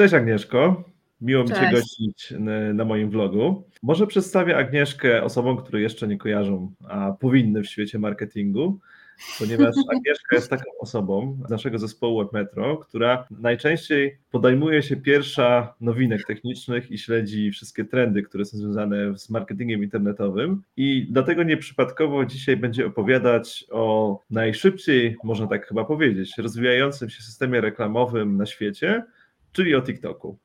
Cześć Agnieszko. Miło Cześć. mi Cię gościć na moim vlogu. Może przedstawię Agnieszkę osobom, które jeszcze nie kojarzą, a powinny w świecie marketingu ponieważ Agnieszka jest taką osobą z naszego zespołu WebMetro, która najczęściej podejmuje się pierwsza nowinek technicznych i śledzi wszystkie trendy, które są związane z marketingiem internetowym i dlatego nieprzypadkowo dzisiaj będzie opowiadać o najszybciej, można tak chyba powiedzieć, rozwijającym się systemie reklamowym na świecie, czyli o TikToku.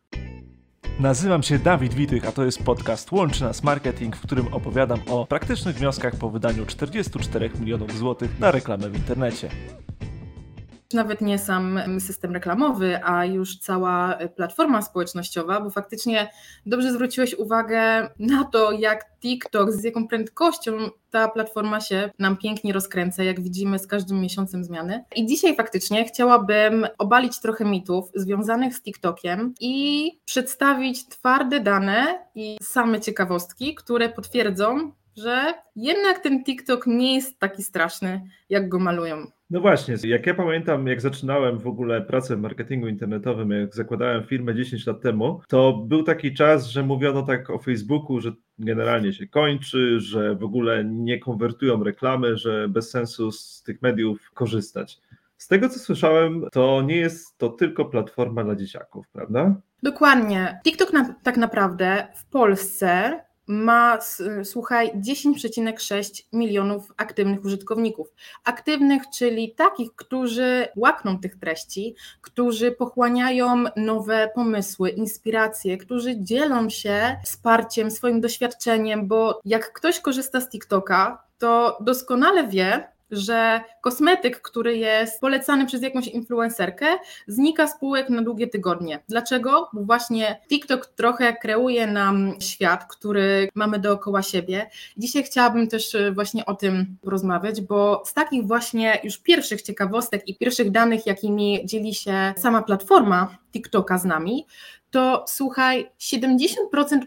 Nazywam się Dawid Witych, a to jest podcast Łączy Nas Marketing, w którym opowiadam o praktycznych wnioskach po wydaniu 44 milionów złotych na reklamę w internecie nawet nie sam system reklamowy, a już cała platforma społecznościowa, bo faktycznie dobrze zwróciłeś uwagę na to, jak TikTok, z jaką prędkością ta platforma się nam pięknie rozkręca, jak widzimy z każdym miesiącem zmiany. I dzisiaj faktycznie chciałabym obalić trochę mitów związanych z TikTokiem i przedstawić twarde dane i same ciekawostki, które potwierdzą, że jednak ten TikTok nie jest taki straszny, jak go malują. No właśnie, jak ja pamiętam, jak zaczynałem w ogóle pracę w marketingu internetowym, jak zakładałem firmę 10 lat temu, to był taki czas, że mówiono tak o Facebooku, że generalnie się kończy, że w ogóle nie konwertują reklamy, że bez sensu z tych mediów korzystać. Z tego co słyszałem, to nie jest to tylko platforma dla dzieciaków, prawda? Dokładnie. TikTok na, tak naprawdę w Polsce ma, słuchaj, 10,6 milionów aktywnych użytkowników. Aktywnych, czyli takich, którzy łakną tych treści, którzy pochłaniają nowe pomysły, inspiracje, którzy dzielą się wsparciem, swoim doświadczeniem, bo jak ktoś korzysta z TikToka, to doskonale wie, że kosmetyk, który jest polecany przez jakąś influencerkę, znika z półek na długie tygodnie. Dlaczego? Bo właśnie TikTok trochę kreuje nam świat, który mamy dookoła siebie. Dzisiaj chciałabym też e, właśnie o tym porozmawiać, bo z takich właśnie już pierwszych ciekawostek i pierwszych danych, jakimi dzieli się sama platforma TikToka z nami, to słuchaj, 70%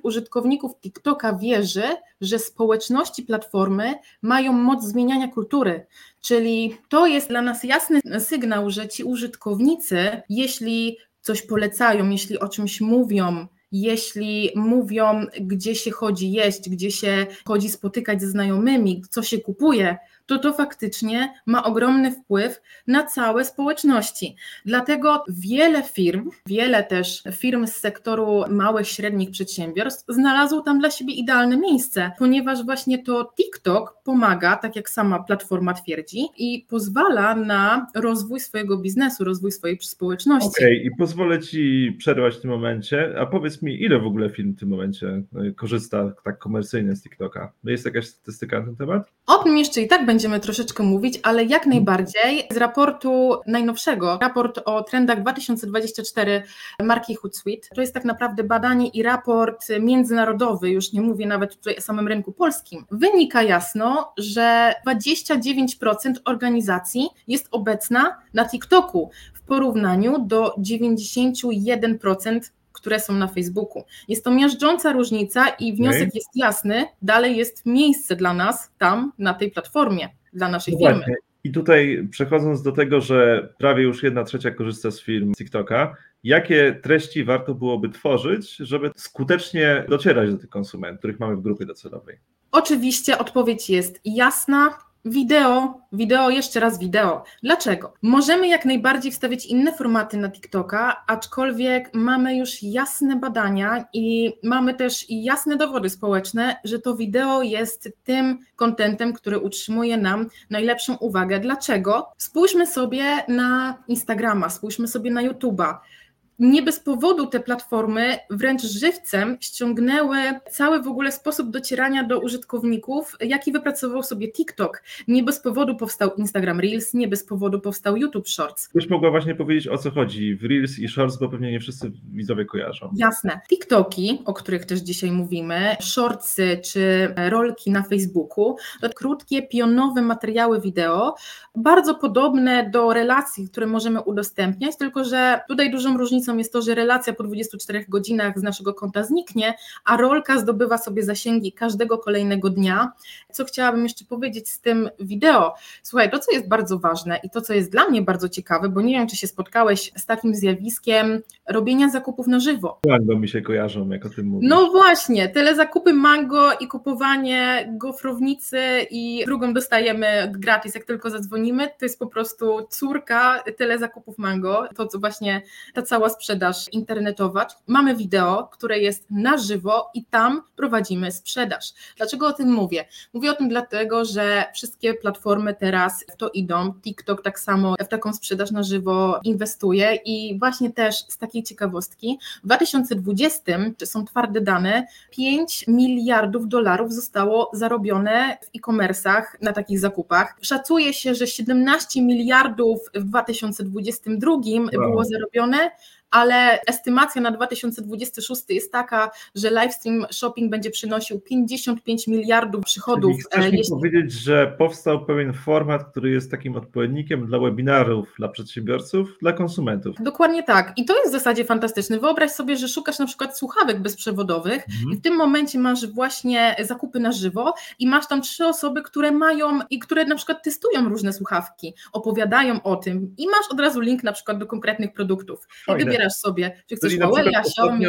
użytkowników TikToka wierzy, że społeczności platformy mają moc zmieniania kultury. Czyli to jest dla nas jasny sygnał, że ci użytkownicy, jeśli coś polecają, jeśli o czymś mówią, jeśli mówią, gdzie się chodzi jeść, gdzie się chodzi spotykać ze znajomymi, co się kupuje, to to faktycznie ma ogromny wpływ na całe społeczności. Dlatego wiele firm, wiele też firm z sektoru małych, średnich przedsiębiorstw znalazło tam dla siebie idealne miejsce, ponieważ właśnie to TikTok pomaga, tak jak sama platforma twierdzi, i pozwala na rozwój swojego biznesu, rozwój swojej społeczności. Okej, okay, i pozwolę Ci przerwać w tym momencie, a powiedz mi, ile w ogóle firm w tym momencie e, korzysta tak komercyjnie z TikToka? Jest jakaś statystyka na ten temat? O tym jeszcze i tak będzie będziemy troszeczkę mówić, ale jak mhm. najbardziej z raportu najnowszego, raport o trendach 2024 marki Hootsuite, to jest tak naprawdę badanie i raport międzynarodowy, już nie mówię nawet tutaj o samym rynku polskim, wynika jasno, że 29% organizacji jest obecna na TikToku w porównaniu do 91% które są na Facebooku. Jest to miażdżąca różnica i wniosek okay. jest jasny, dalej jest miejsce dla nas tam, na tej platformie, dla naszej no firmy. I tutaj przechodząc do tego, że prawie już jedna trzecia korzysta z firm TikToka, jakie treści warto byłoby tworzyć, żeby skutecznie docierać do tych konsumentów, których mamy w grupie docelowej? Oczywiście odpowiedź jest jasna, Wideo, wideo, jeszcze raz wideo. Dlaczego? Możemy jak najbardziej wstawiać inne formaty na TikToka, aczkolwiek mamy już jasne badania i mamy też jasne dowody społeczne, że to wideo jest tym kontentem, który utrzymuje nam najlepszą uwagę. Dlaczego? Spójrzmy sobie na Instagrama, spójrzmy sobie na YouTube'a nie bez powodu te platformy wręcz żywcem ściągnęły cały w ogóle sposób docierania do użytkowników, jaki wypracował sobie TikTok. Nie bez powodu powstał Instagram Reels, nie bez powodu powstał YouTube Shorts. Ktoś mogła właśnie powiedzieć o co chodzi w Reels i Shorts, bo pewnie nie wszyscy widzowie kojarzą. Jasne. TikToki, o których też dzisiaj mówimy, Shortsy czy rolki na Facebooku, to krótkie, pionowe materiały wideo, bardzo podobne do relacji, które możemy udostępniać, tylko że tutaj dużą różnicą różnicą jest to, że relacja po 24 godzinach z naszego konta zniknie, a rolka zdobywa sobie zasięgi każdego kolejnego dnia. Co chciałabym jeszcze powiedzieć z tym wideo? Słuchaj, to co jest bardzo ważne i to co jest dla mnie bardzo ciekawe, bo nie wiem, czy się spotkałeś z takim zjawiskiem robienia zakupów na żywo. Mango mi się kojarzą, jak o tym mówisz. No właśnie, tyle zakupy mango i kupowanie gofrownicy i drugą dostajemy gratis, jak tylko zadzwonimy, to jest po prostu córka tyle zakupów mango, to co właśnie ta cała sprzedaż internetowa. Mamy wideo, które jest na żywo i tam prowadzimy sprzedaż. Dlaczego o tym mówię? Mówię o tym dlatego, że wszystkie platformy teraz w to idą, TikTok tak samo w taką sprzedaż na żywo inwestuje i właśnie też z takiej ciekawostki, w 2020, czy są twarde dane, 5 miliardów dolarów zostało zarobione w e-commerce'ach na takich zakupach. Szacuje się, że 17 miliardów w 2022 wow. było zarobione, ale estymacja na 2026 jest taka, że livestream shopping będzie przynosił 55 miliardów przychodów. Czyli chcesz mi jeśli... powiedzieć, że powstał pewien format, który jest takim odpowiednikiem dla webinarów dla przedsiębiorców, dla konsumentów. Dokładnie tak. I to jest w zasadzie fantastyczne. Wyobraź sobie, że szukasz na przykład słuchawek bezprzewodowych mhm. i w tym momencie masz właśnie zakupy na żywo i masz tam trzy osoby, które mają i które na przykład testują różne słuchawki, opowiadają o tym i masz od razu link na przykład do konkretnych produktów. I wybierasz sobie, czy chcesz Czyli Huawei, Xiaomi.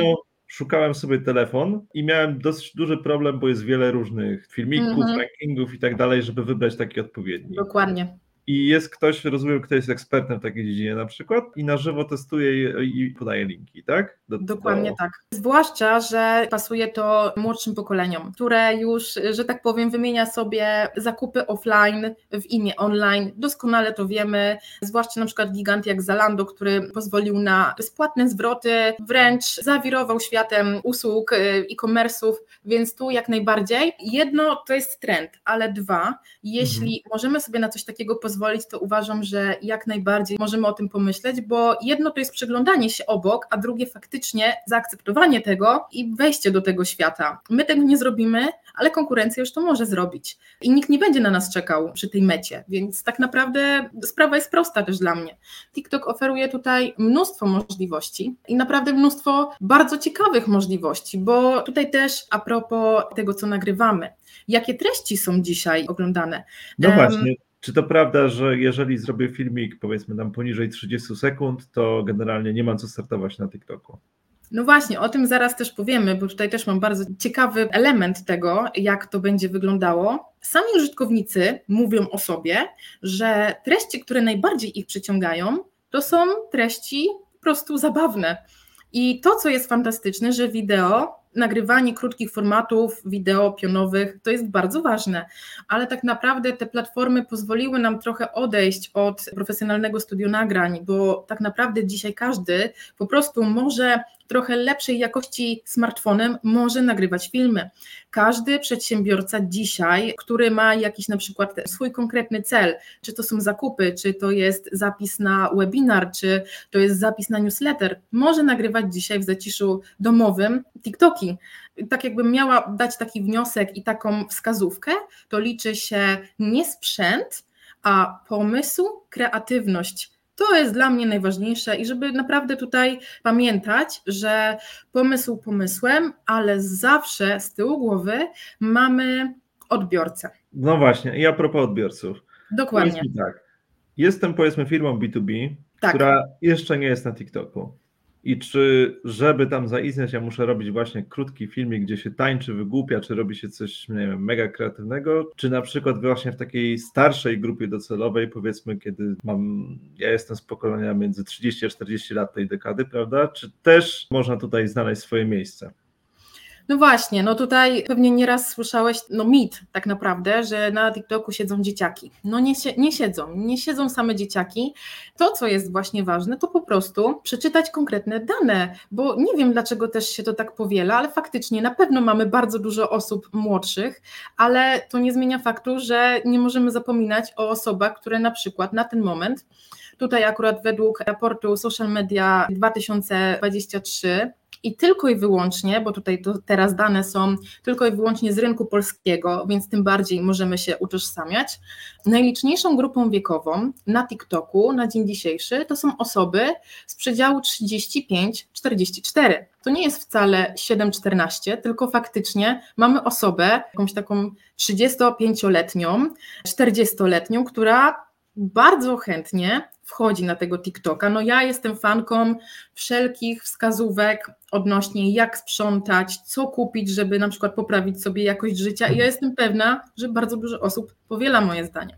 Szukałem sobie telefon i miałem dosyć duży problem, bo jest wiele różnych filmików, mm -hmm. rankingów i tak dalej, żeby wybrać taki odpowiedni. Dokładnie i jest ktoś, rozumiem, kto jest ekspertem w takiej dziedzinie na przykład i na żywo testuje i podaje linki, tak? Do, Dokładnie do... tak. Zwłaszcza, że pasuje to młodszym pokoleniom, które już, że tak powiem, wymienia sobie zakupy offline w imię online. Doskonale to wiemy, zwłaszcza na przykład gigant jak Zalando, który pozwolił na bezpłatne zwroty, wręcz zawirował światem usług y, e-commerce'ów, więc tu jak najbardziej. Jedno to jest trend, ale dwa, jeśli mhm. możemy sobie na coś takiego pozwolić, pozwolić, to uważam, że jak najbardziej możemy o tym pomyśleć, bo jedno to jest przeglądanie się obok, a drugie faktycznie zaakceptowanie tego i wejście do tego świata. My tego nie zrobimy, ale konkurencja już to może zrobić i nikt nie będzie na nas czekał przy tej mecie, więc tak naprawdę sprawa jest prosta też dla mnie. TikTok oferuje tutaj mnóstwo możliwości i naprawdę mnóstwo bardzo ciekawych możliwości, bo tutaj też a propos tego, co nagrywamy, jakie treści są dzisiaj oglądane. No właśnie, czy to prawda, że jeżeli zrobię filmik, powiedzmy nam poniżej 30 sekund, to generalnie nie mam co startować na TikToku? No właśnie, o tym zaraz też powiemy, bo tutaj też mam bardzo ciekawy element tego, jak to będzie wyglądało. Sami użytkownicy mówią o sobie, że treści, które najbardziej ich przyciągają, to są treści po prostu zabawne. I to, co jest fantastyczne, że wideo nagrywanie krótkich formatów wideo pionowych to jest bardzo ważne, ale tak naprawdę te platformy pozwoliły nam trochę odejść od profesjonalnego studio nagrań, bo tak naprawdę dzisiaj każdy po prostu może trochę lepszej jakości smartfonem może nagrywać filmy. Każdy przedsiębiorca dzisiaj, który ma jakiś na przykład swój konkretny cel, czy to są zakupy, czy to jest zapis na webinar, czy to jest zapis na newsletter, może nagrywać dzisiaj w zaciszu domowym TikToki. Tak jakbym miała dać taki wniosek i taką wskazówkę, to liczy się nie sprzęt, a pomysł, kreatywność to jest dla mnie najważniejsze i żeby naprawdę tutaj pamiętać, że pomysł pomysłem, ale zawsze z tyłu głowy mamy odbiorcę. No właśnie, i a propos odbiorców. Dokładnie. tak, jestem powiedzmy firmą B2B, tak. która jeszcze nie jest na TikToku. I czy, żeby tam zaistnieć, ja muszę robić właśnie krótki filmik, gdzie się tańczy, wygłupia, czy robi się coś, nie wiem, mega kreatywnego, czy na przykład właśnie w takiej starszej grupie docelowej, powiedzmy, kiedy mam, ja jestem z pokolenia między 30 a 40 lat tej dekady, prawda? Czy też można tutaj znaleźć swoje miejsce? No właśnie, no tutaj pewnie nieraz słyszałeś, no mit tak naprawdę, że na TikToku siedzą dzieciaki. No nie, nie siedzą, nie siedzą same dzieciaki. To, co jest właśnie ważne, to po prostu przeczytać konkretne dane, bo nie wiem, dlaczego też się to tak powiela, ale faktycznie na pewno mamy bardzo dużo osób młodszych, ale to nie zmienia faktu, że nie możemy zapominać o osobach, które na przykład na ten moment Tutaj akurat według raportu Social Media 2023 i tylko i wyłącznie, bo tutaj to teraz dane są tylko i wyłącznie z rynku polskiego, więc tym bardziej możemy się utożsamiać. Najliczniejszą grupą wiekową na TikToku na dzień dzisiejszy to są osoby z przedziału 35-44. To nie jest wcale 7-14, tylko faktycznie mamy osobę, jakąś taką 35-letnią, 40-letnią, która bardzo chętnie wchodzi na tego TikToka. No ja jestem fanką wszelkich wskazówek odnośnie jak sprzątać, co kupić, żeby na przykład poprawić sobie jakość życia i ja jestem pewna, że bardzo dużo osób powiela moje zdanie.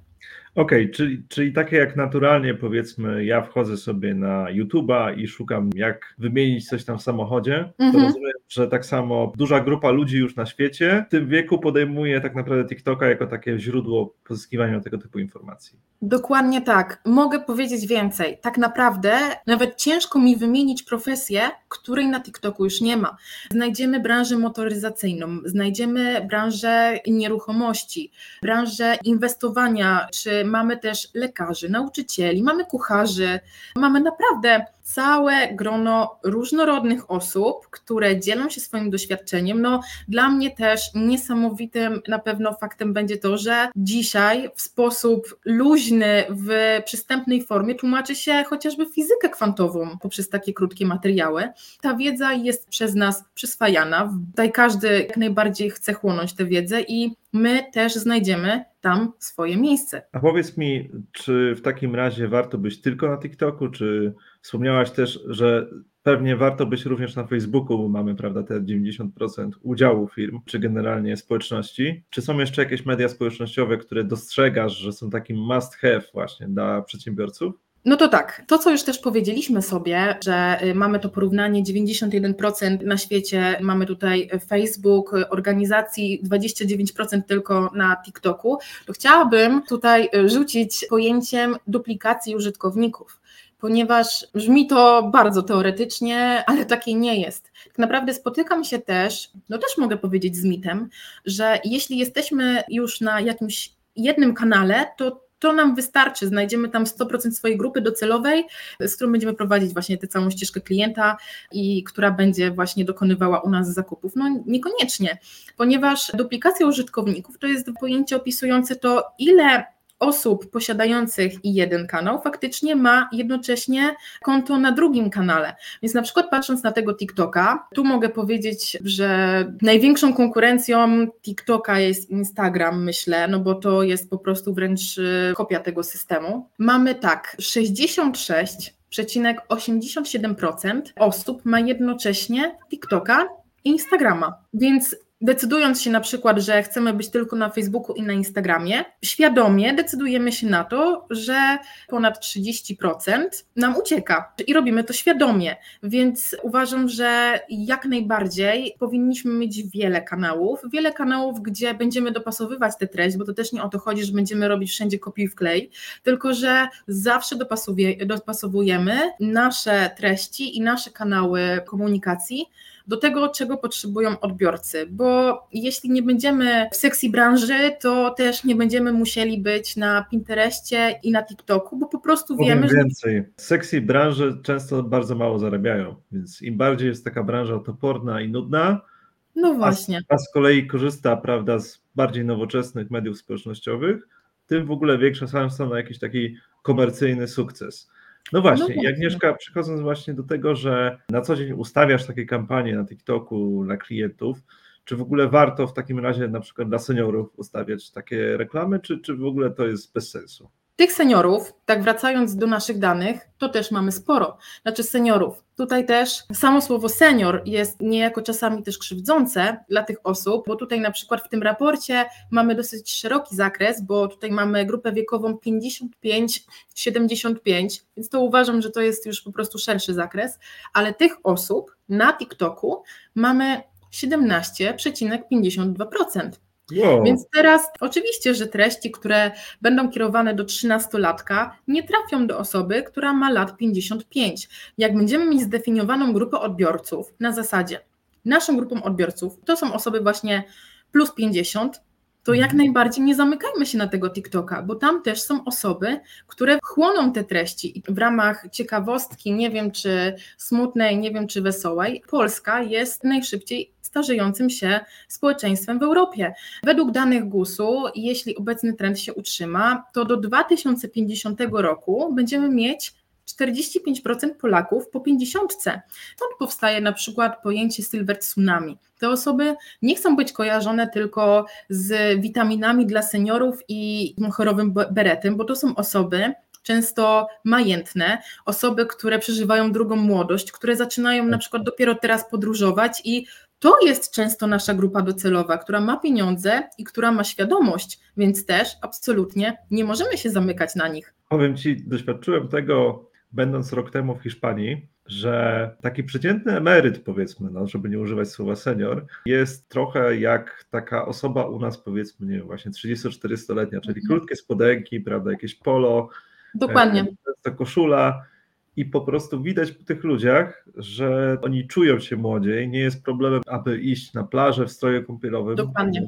Okej, okay, czyli, czyli takie jak naturalnie powiedzmy, ja wchodzę sobie na YouTube'a i szukam, jak wymienić coś tam w samochodzie, to mhm. rozumiem, że tak samo duża grupa ludzi już na świecie w tym wieku podejmuje tak naprawdę TikToka jako takie źródło pozyskiwania tego typu informacji. Dokładnie tak. Mogę powiedzieć więcej. Tak naprawdę nawet ciężko mi wymienić profesję, której na TikToku już nie ma. Znajdziemy branżę motoryzacyjną, znajdziemy branżę nieruchomości, branżę inwestowania, czy mamy też lekarzy, nauczycieli, mamy kucharzy, mamy naprawdę całe grono różnorodnych osób, które dzielą się swoim doświadczeniem. No, dla mnie też niesamowitym na pewno faktem będzie to, że dzisiaj w sposób luźny, w przystępnej formie tłumaczy się chociażby fizykę kwantową poprzez takie krótkie materiały. Ta wiedza jest przez nas przyswajana. Tutaj każdy jak najbardziej chce chłonąć tę wiedzę i my też znajdziemy tam swoje miejsce. A powiedz mi, czy w takim razie warto być tylko na TikToku, czy Wspomniałaś też, że pewnie warto być również na Facebooku, bo mamy prawda, te 90% udziału firm, czy generalnie społeczności. Czy są jeszcze jakieś media społecznościowe, które dostrzegasz, że są takim must have właśnie dla przedsiębiorców? No to tak, to co już też powiedzieliśmy sobie, że y, mamy to porównanie 91% na świecie, mamy tutaj Facebook, organizacji 29% tylko na TikToku, to chciałabym tutaj y, rzucić pojęciem duplikacji użytkowników ponieważ brzmi to bardzo teoretycznie, ale takiej nie jest. Tak naprawdę spotykam się też, no też mogę powiedzieć z mitem, że jeśli jesteśmy już na jakimś jednym kanale, to to nam wystarczy. Znajdziemy tam 100% swojej grupy docelowej, z którą będziemy prowadzić właśnie tę całą ścieżkę klienta i która będzie właśnie dokonywała u nas zakupów. No niekoniecznie, ponieważ duplikacja użytkowników to jest pojęcie opisujące to, ile osób posiadających i jeden kanał faktycznie ma jednocześnie konto na drugim kanale. Więc na przykład patrząc na tego TikToka, tu mogę powiedzieć, że największą konkurencją TikToka jest Instagram, myślę, no bo to jest po prostu wręcz y, kopia tego systemu. Mamy tak, 66,87% osób ma jednocześnie TikToka i Instagrama. Więc decydując się na przykład, że chcemy być tylko na Facebooku i na Instagramie, świadomie decydujemy się na to, że ponad 30% nam ucieka i robimy to świadomie. Więc uważam, że jak najbardziej powinniśmy mieć wiele kanałów, wiele kanałów, gdzie będziemy dopasowywać tę treść, bo to też nie o to chodzi, że będziemy robić wszędzie kopiuj wklej, tylko że zawsze dopasowujemy nasze treści i nasze kanały komunikacji do tego, czego potrzebują odbiorcy, bo jeśli nie będziemy w sekcji branży, to też nie będziemy musieli być na Pinterestie i na TikToku, bo po prostu Powiem wiemy, więcej. że... Sekcji branży często bardzo mało zarabiają, więc im bardziej jest taka branża toporna i nudna, no właśnie. A, a z kolei korzysta, prawda, z bardziej nowoczesnych mediów społecznościowych, tym w ogóle większa szansa na jakiś taki komercyjny sukces. No właśnie, no Agnieszka, przechodząc właśnie do tego, że na co dzień ustawiasz takie kampanie na TikToku dla klientów, czy w ogóle warto w takim razie na przykład dla seniorów ustawiać takie reklamy, czy, czy w ogóle to jest bez sensu? Tych seniorów, tak wracając do naszych danych, to też mamy sporo. Znaczy seniorów. Tutaj też samo słowo senior jest niejako czasami też krzywdzące dla tych osób, bo tutaj na przykład w tym raporcie mamy dosyć szeroki zakres, bo tutaj mamy grupę wiekową 55-75, więc to uważam, że to jest już po prostu szerszy zakres, ale tych osób na TikToku mamy 17,52%. Wow. Więc teraz oczywiście, że treści, które będą kierowane do 13-latka, nie trafią do osoby, która ma lat 55. Jak będziemy mieć zdefiniowaną grupę odbiorców na zasadzie, naszą grupą odbiorców to są osoby właśnie plus 50, to jak mhm. najbardziej nie zamykajmy się na tego TikToka, bo tam też są osoby, które chłoną te treści i w ramach ciekawostki, nie wiem czy smutnej, nie wiem czy wesołej, Polska jest najszybciej starzejącym się społeczeństwem w Europie. Według danych GUS-u, jeśli obecny trend się utrzyma, to do 2050 roku będziemy mieć 45% Polaków po 50. Stąd powstaje na przykład pojęcie silver tsunami. Te osoby nie chcą być kojarzone tylko z witaminami dla seniorów i chorowym beretem, bo to są osoby, często majętne, osoby, które przeżywają drugą młodość, które zaczynają na przykład dopiero teraz podróżować i to jest często nasza grupa docelowa, która ma pieniądze i która ma świadomość, więc też absolutnie nie możemy się zamykać na nich. Powiem Ci, doświadczyłem tego będąc rok temu w Hiszpanii, że taki przeciętny emeryt, powiedzmy, no, żeby nie używać słowa senior, jest trochę jak taka osoba u nas, powiedzmy, nie wiem, właśnie 30-40-letnia, czyli mhm. krótkie spodenki, prawda, jakieś polo, Dokładnie. E, koszula. I po prostu widać po tych ludziach, że oni czują się młodziej. Nie jest problemem, aby iść na plażę w stroju kąpielowym. Dokładnie.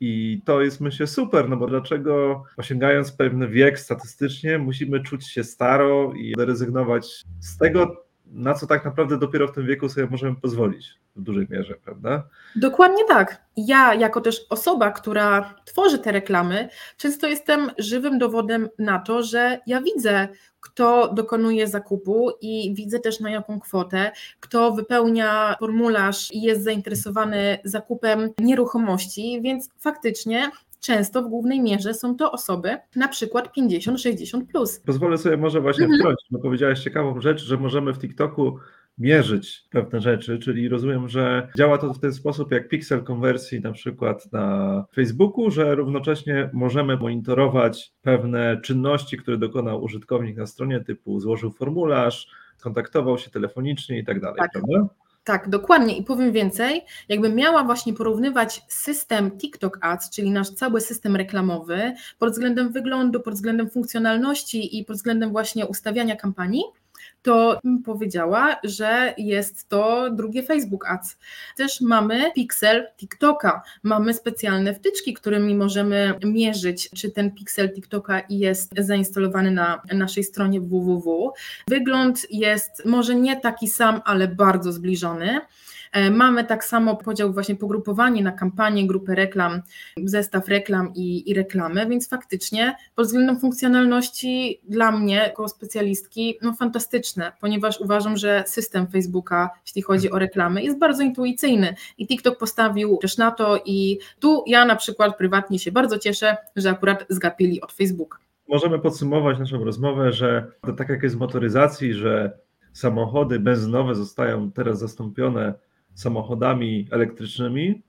I to jest myślę super, no bo dlaczego osiągając pewien wiek statystycznie musimy czuć się staro i rezygnować z tego, na co tak naprawdę dopiero w tym wieku sobie możemy pozwolić w dużej mierze, prawda? Dokładnie tak. Ja, jako też osoba, która tworzy te reklamy, często jestem żywym dowodem na to, że ja widzę, kto dokonuje zakupu i widzę też na jaką kwotę, kto wypełnia formularz i jest zainteresowany zakupem nieruchomości, więc faktycznie często w głównej mierze są to osoby na przykład 50-60 plus. Pozwolę sobie może właśnie mhm. wtrącić, bo powiedziałeś ciekawą rzecz, że możemy w TikToku mierzyć pewne rzeczy, czyli rozumiem, że działa to w ten sposób jak piksel konwersji na przykład na Facebooku, że równocześnie możemy monitorować pewne czynności, które dokonał użytkownik na stronie typu złożył formularz, kontaktował się telefonicznie i tak dalej, tak. prawda? Tak, dokładnie. I powiem więcej, jakbym miała właśnie porównywać system TikTok Ads, czyli nasz cały system reklamowy, pod względem wyglądu, pod względem funkcjonalności i pod względem właśnie ustawiania kampanii, to powiedziała, że jest to drugie Facebook Ads. Też mamy pixel TikToka, mamy specjalne wtyczki, którymi możemy mierzyć, czy ten pixel TikToka jest zainstalowany na naszej stronie www. Wygląd jest może nie taki sam, ale bardzo zbliżony. E, mamy tak samo podział, właśnie pogrupowanie na kampanię, grupę reklam, zestaw reklam i, i reklamy, więc faktycznie pod względem funkcjonalności dla mnie, jako specjalistki, no fantastyczne, ponieważ uważam, że system Facebooka, jeśli chodzi o reklamy, jest bardzo intuicyjny i TikTok postawił też na to i tu ja na przykład prywatnie się bardzo cieszę, że akurat zgapili od Facebooka. Możemy podsumować naszą rozmowę, że tak jak jest w motoryzacji, że samochody benzynowe zostają teraz zastąpione samochodami elektrycznymi.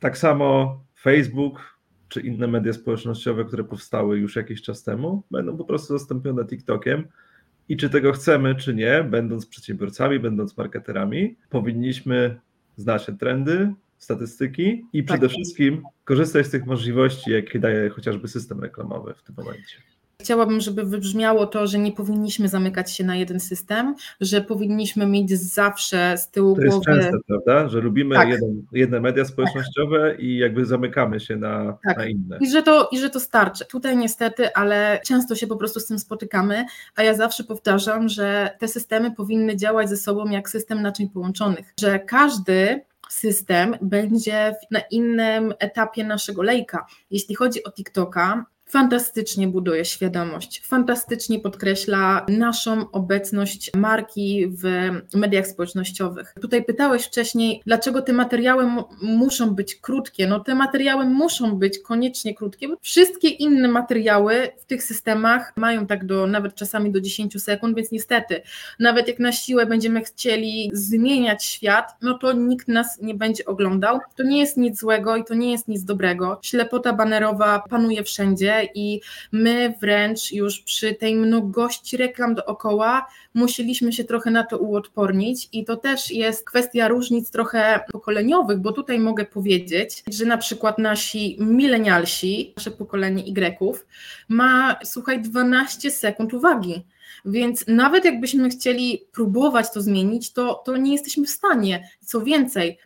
Tak samo Facebook czy inne media społecznościowe, które powstały już jakiś czas temu, będą po prostu zastąpione TikTokiem. I czy tego chcemy, czy nie, będąc przedsiębiorcami, będąc marketerami, powinniśmy znać te trendy, statystyki i przede tak. wszystkim korzystać z tych możliwości, jakie daje chociażby system reklamowy w tym momencie. Chciałabym, żeby wybrzmiało to, że nie powinniśmy zamykać się na jeden system, że powinniśmy mieć zawsze z tyłu głowy. To jest częste, prawda? Że lubimy tak. jeden, jedne media społecznościowe tak. i jakby zamykamy się na, tak. na inne. I że, to, I że to starczy. Tutaj niestety, ale często się po prostu z tym spotykamy, a ja zawsze powtarzam, że te systemy powinny działać ze sobą jak system naczyń połączonych, że każdy system będzie na innym etapie naszego lejka. Jeśli chodzi o TikToka, fantastycznie buduje świadomość, fantastycznie podkreśla naszą obecność marki w mediach społecznościowych. Tutaj pytałeś wcześniej, dlaczego te materiały muszą być krótkie. No te materiały muszą być koniecznie krótkie, bo wszystkie inne materiały w tych systemach mają tak do nawet czasami do 10 sekund, więc niestety, nawet jak na siłę będziemy chcieli zmieniać świat, no to nikt nas nie będzie oglądał. To nie jest nic złego i to nie jest nic dobrego. Ślepota banerowa panuje wszędzie i my wręcz już przy tej mnogości reklam dookoła musieliśmy się trochę na to uodpornić i to też jest kwestia różnic trochę pokoleniowych, bo tutaj mogę powiedzieć, że na przykład nasi milenialsi, nasze pokolenie Y ma, słuchaj, 12 sekund uwagi. Więc nawet jakbyśmy chcieli próbować to zmienić, to, to nie jesteśmy w stanie. Co więcej,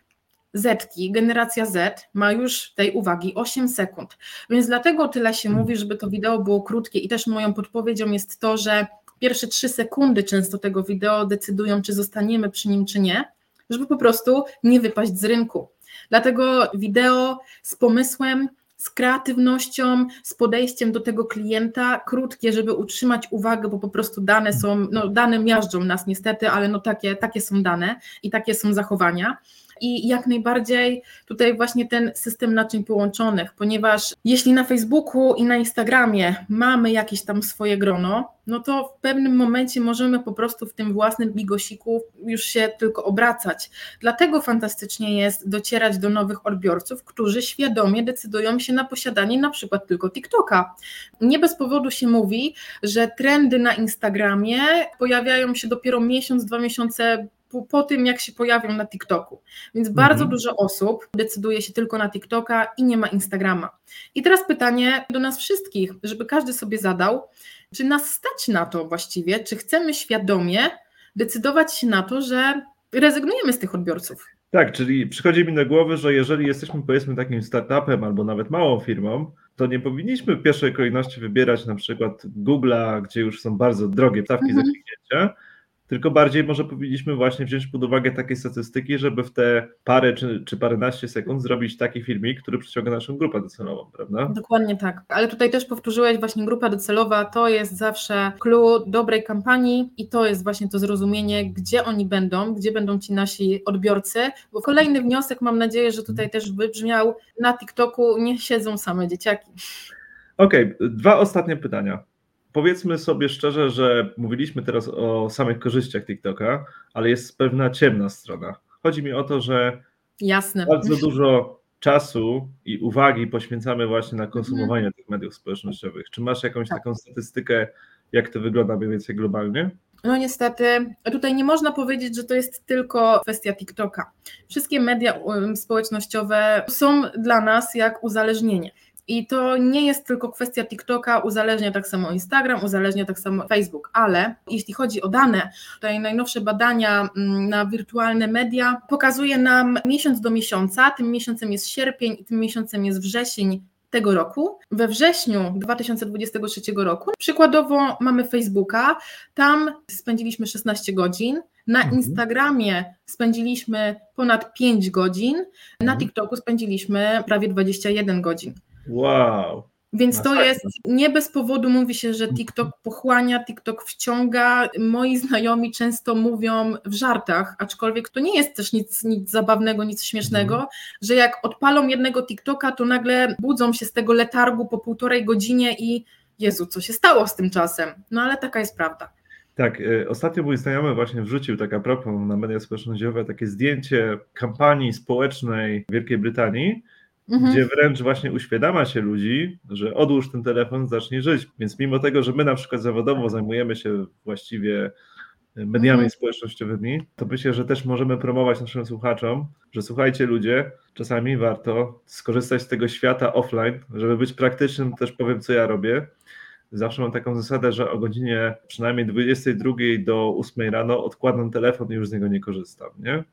Zetki, generacja Z ma już tej uwagi 8 sekund, więc dlatego tyle się mówi, żeby to wideo było krótkie i też moją podpowiedzią jest to, że pierwsze 3 sekundy często tego wideo decydują, czy zostaniemy przy nim, czy nie, żeby po prostu nie wypaść z rynku. Dlatego wideo z pomysłem, z kreatywnością, z podejściem do tego klienta, krótkie, żeby utrzymać uwagę, bo po prostu dane są, no dane miażdżą nas niestety, ale no takie, takie są dane i takie są zachowania i jak najbardziej tutaj właśnie ten system naczyń połączonych, ponieważ jeśli na Facebooku i na Instagramie mamy jakieś tam swoje grono, no to w pewnym momencie możemy po prostu w tym własnym bigosiku już się tylko obracać. Dlatego fantastycznie jest docierać do nowych odbiorców, którzy świadomie decydują się na posiadanie na przykład tylko TikToka. Nie bez powodu się mówi, że trendy na Instagramie pojawiają się dopiero miesiąc, dwa miesiące po, po, tym, jak się pojawią na TikToku. Więc bardzo mhm. dużo osób decyduje się tylko na TikToka i nie ma Instagrama. I teraz pytanie do nas wszystkich, żeby każdy sobie zadał, czy nas stać na to właściwie, czy chcemy świadomie decydować się na to, że rezygnujemy z tych odbiorców. Tak, czyli przychodzi mi do głowy, że jeżeli jesteśmy powiedzmy takim startupem albo nawet małą firmą, to nie powinniśmy w pierwszej kolejności wybierać na przykład Google'a, gdzie już są bardzo drogie stawki mhm. za kliknięcie, tylko bardziej może powinniśmy właśnie wziąć pod uwagę takie statystyki, żeby w te parę czy, czy paręnaście sekund zrobić taki filmik, który przyciąga naszą grupę docelową, prawda? Dokładnie tak. Ale tutaj też powtórzyłeś właśnie grupa docelowa, to jest zawsze clue dobrej kampanii i to jest właśnie to zrozumienie, gdzie oni będą, gdzie będą ci nasi odbiorcy, bo kolejny wniosek mam nadzieję, że tutaj też wybrzmiał, na TikToku nie siedzą same dzieciaki. Okej, okay, dwa ostatnie pytania powiedzmy sobie szczerze, że mówiliśmy teraz o samych korzyściach TikToka, ale jest pewna ciemna strona. Chodzi mi o to, że Jasne. bardzo dużo czasu i uwagi poświęcamy właśnie na konsumowanie mhm. tych mediów społecznościowych. Czy masz jakąś tak. taką statystykę, jak to wygląda mniej więcej globalnie? No niestety, tutaj nie można powiedzieć, że to jest tylko kwestia TikToka. Wszystkie media um, społecznościowe są dla nas jak uzależnienie. I to nie jest tylko kwestia TikToka, uzależnia tak samo Instagram, uzależnia tak samo Facebook, ale jeśli chodzi o dane, tutaj najnowsze badania mm, na wirtualne media pokazuje nam miesiąc do miesiąca, tym miesiącem jest sierpień i tym miesiącem jest wrzesień tego roku. We wrześniu 2023 roku przykładowo mamy Facebooka, tam spędziliśmy 16 godzin, na mhm. Instagramie spędziliśmy ponad 5 godzin, na mhm. TikToku spędziliśmy prawie 21 godzin. Wow. Więc to jest, nie bez powodu mówi się, że TikTok pochłania, TikTok wciąga. Moi znajomi często mówią w żartach, aczkolwiek to nie jest też nic, nic zabawnego, nic śmiesznego, mm. że jak odpalą jednego TikToka, to nagle budzą się z tego letargu po półtorej godzinie i Jezu, co się stało z tym czasem? No ale taka jest prawda. Tak, y, ostatnio mój znajomy właśnie wrzucił tak a propos na media społecznościowe takie zdjęcie kampanii społecznej Wielkiej Brytanii, mhm. gdzie wręcz właśnie uświadamia się ludzi, że odłóż ten telefon, zacznij żyć. Więc mimo tego, że my na przykład zawodowo zajmujemy się właściwie mediami mhm. społecznościowymi, to myślę, że też możemy promować naszym słuchaczom, że słuchajcie ludzie, czasami warto skorzystać z tego świata offline, żeby być praktycznym, też powiem co ja robię. Zawsze mam taką zasadę, że o godzinie przynajmniej 22 do 8 rano odkładam telefon i już z niego nie korzystam, nie?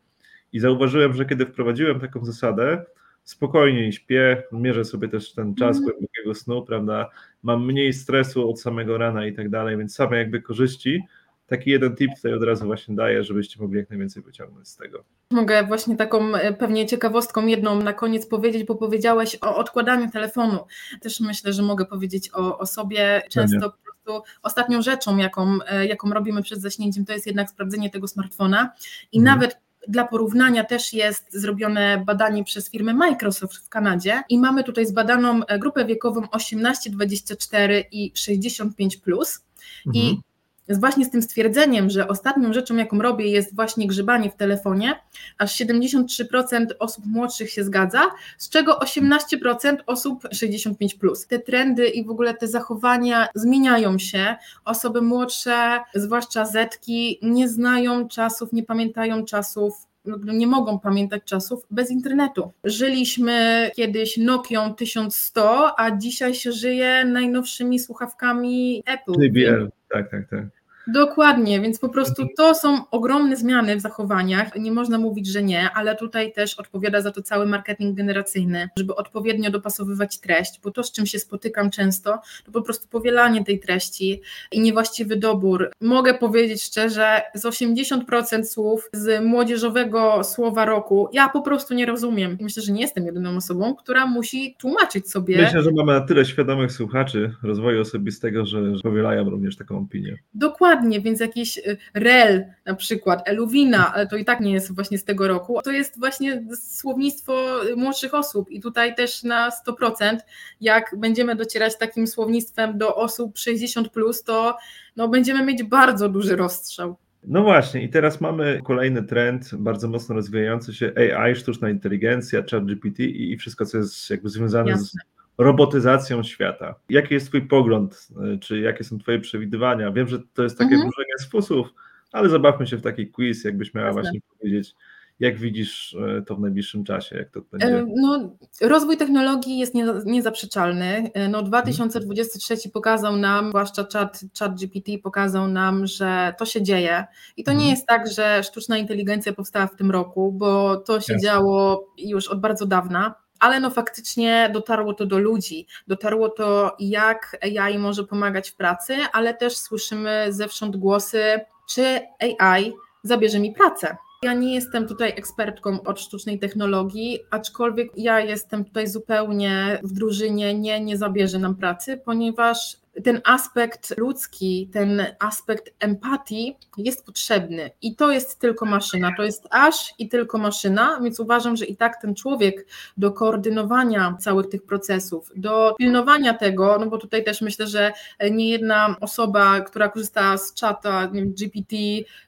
I zauważyłem, że kiedy wprowadziłem taką zasadę, spokojniej śpię, mierzę sobie też ten czas mm. głębokiego snu, prawda? Mam mniej stresu od samego rana i tak dalej, więc same jakby korzyści. Taki jeden tip tutaj od razu właśnie daję, żebyście mogli jak najwięcej wyciągnąć z tego. Mogę właśnie taką e, pewnie ciekawostką jedną na koniec powiedzieć, bo powiedziałeś o odkładaniu telefonu. Też myślę, że mogę powiedzieć o, o sobie. Często po prostu ostatnią rzeczą, jaką, e, jaką robimy przed zaśnięciem, to jest jednak sprawdzenie tego smartfona i hmm. nawet dla porównania też jest zrobione badanie przez firmę Microsoft w Kanadzie i mamy tutaj zbadaną e, grupę wiekową 18-24 i 65. Plus. Mhm. I właśnie z tym stwierdzeniem, że ostatnią rzeczą, jaką robię, jest właśnie grzebanie w telefonie, aż 73% osób młodszych się zgadza, z czego 18% osób 65. Plus. Te trendy i w ogóle te zachowania zmieniają się. Osoby młodsze, zwłaszcza Zetki, nie znają czasów, nie pamiętają czasów nie mogą pamiętać czasów bez internetu. Żyliśmy kiedyś Nokią 1100, a dzisiaj się żyje najnowszymi słuchawkami Apple. JBL, tak, tak, tak. Dokładnie, więc po prostu mhm. to są ogromne zmiany w zachowaniach. Nie można mówić, że nie, ale tutaj też odpowiada za to cały marketing generacyjny, żeby odpowiednio dopasowywać treść, bo to, z czym się spotykam często, to po prostu powielanie tej treści i niewłaściwy dobór. Mogę powiedzieć szczerze, z 80% słów z młodzieżowego słowa roku ja po prostu nie rozumiem. Myślę, że nie jestem jedyną osobą, która musi tłumaczyć sobie. Myślę, że mamy na tyle świadomych słuchaczy rozwoju osobistego, że powielają również taką opinię. Dokładnie, więc jakiś y, rel na przykład, eluwina, ale to i tak nie jest właśnie z tego roku, to jest właśnie słownictwo młodszych osób i tutaj też na 100%, jak będziemy docierać takim słownictwem do osób 60+, plus, to no, będziemy mieć bardzo duży rozstrzał. No właśnie, i teraz mamy kolejny trend, bardzo mocno rozwijający się AI, sztuczna inteligencja, ChatGPT i wszystko, co jest jakby związane Jasne. z robotyzacją świata. Jaki jest Twój pogląd, y, czy jakie są Twoje przewidywania? Wiem, że to jest takie mhm. wróżenie z fusów, ale zabawmy się w taki quiz, jakbyś miała Jasne. właśnie powiedzieć, jak widzisz e, to w najbliższym czasie? Jak to będzie? E, no, rozwój technologii jest niezaprzeczalny. No, 2023 pokazał nam, zwłaszcza chat, chat GPT pokazał nam, że to się dzieje. I to nie mhm. jest tak, że sztuczna inteligencja powstała w tym roku, bo to się Jasne. działo już od bardzo dawna. Ale no faktycznie dotarło to do ludzi, dotarło to jak AI może pomagać w pracy, ale też słyszymy zewsząd głosy, czy AI zabierze mi pracę. Ja nie jestem tutaj ekspertką od sztucznej technologii, aczkolwiek ja jestem tutaj zupełnie w drużynie nie, nie zabierze nam pracy, ponieważ ten aspekt ludzki, ten aspekt empatii jest potrzebny. I to jest tylko maszyna, to jest aż i tylko maszyna, więc uważam, że i tak ten człowiek do koordynowania całych tych procesów, do pilnowania tego, no bo tutaj też myślę, że nie jedna osoba, która korzysta z czata, nie wiem, GPT,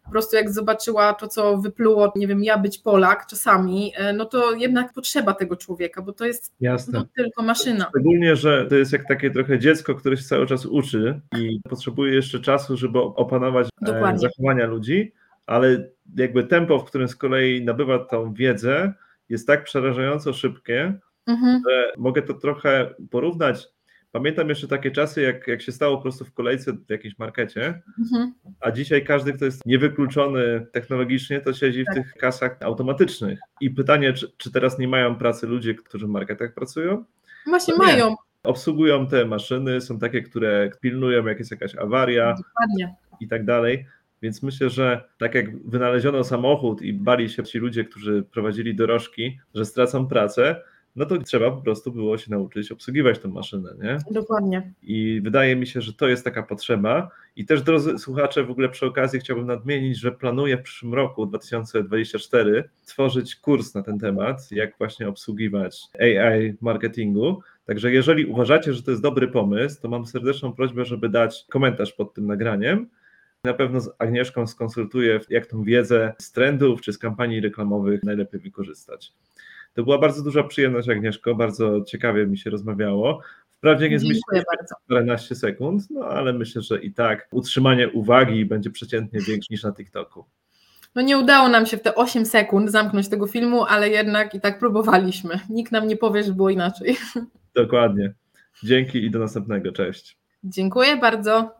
po prostu jak zobaczyła to, co wypluło, nie wiem, ja być Polak czasami, e, no to jednak potrzeba tego człowieka, bo to jest no, tylko maszyna. Szczególnie, że to jest jak takie trochę dziecko, które się cały czas czas uczy i potrzebuje jeszcze czasu, żeby opanować e, Dokładnie. zachowania ludzi, ale jakby tempo, w którym z kolei nabywa tą wiedzę, jest tak przerażająco szybkie, mhm. że mogę to trochę porównać. Pamiętam jeszcze takie czasy, jak, jak się stało po prostu w kolejce w jakimś markecie, mhm. a dzisiaj każdy, kto jest niewykluczony technologicznie, to siedzi tak. w tych kasach automatycznych. I pytanie, czy, czy teraz nie mają pracy ludzie, którzy w marketach pracują? Właśnie mają obsługują te maszyny, są takie, które pilnują, jak jest jakaś awaria Dokładnie. i tak dalej. Więc myślę, że tak jak wynaleziono samochód i bali się ci ludzie, którzy prowadzili dorożki, że stracą pracę, no to trzeba po prostu było się nauczyć obsługiwać tę maszynę, nie? Dokładnie. I wydaje mi się, że to jest taka potrzeba. I też, drodzy słuchacze, w ogóle przy okazji chciałbym nadmienić, że planuję w przyszłym roku, 2024, tworzyć kurs na ten temat, jak właśnie obsługiwać AI marketingu. Także jeżeli uważacie, że to jest dobry pomysł, to mam serdeczną prośbę, żeby dać komentarz pod tym nagraniem. Na pewno z Agnieszką skonsultuję, jak tą wiedzę z trendów czy z kampanii reklamowych najlepiej wykorzystać. To była bardzo duża przyjemność, Agnieszko, bardzo ciekawie mi się rozmawiało. Wprawdzie nie zmieściłem 14 sekund, no ale myślę, że i tak utrzymanie uwagi będzie przeciętnie większe niż na TikToku. No nie udało nam się w te 8 sekund zamknąć tego filmu, ale jednak i tak próbowaliśmy. Nikt nam nie powie, że było inaczej. Dokładnie. Dzięki i do następnego. Cześć. Dziękuję bardzo.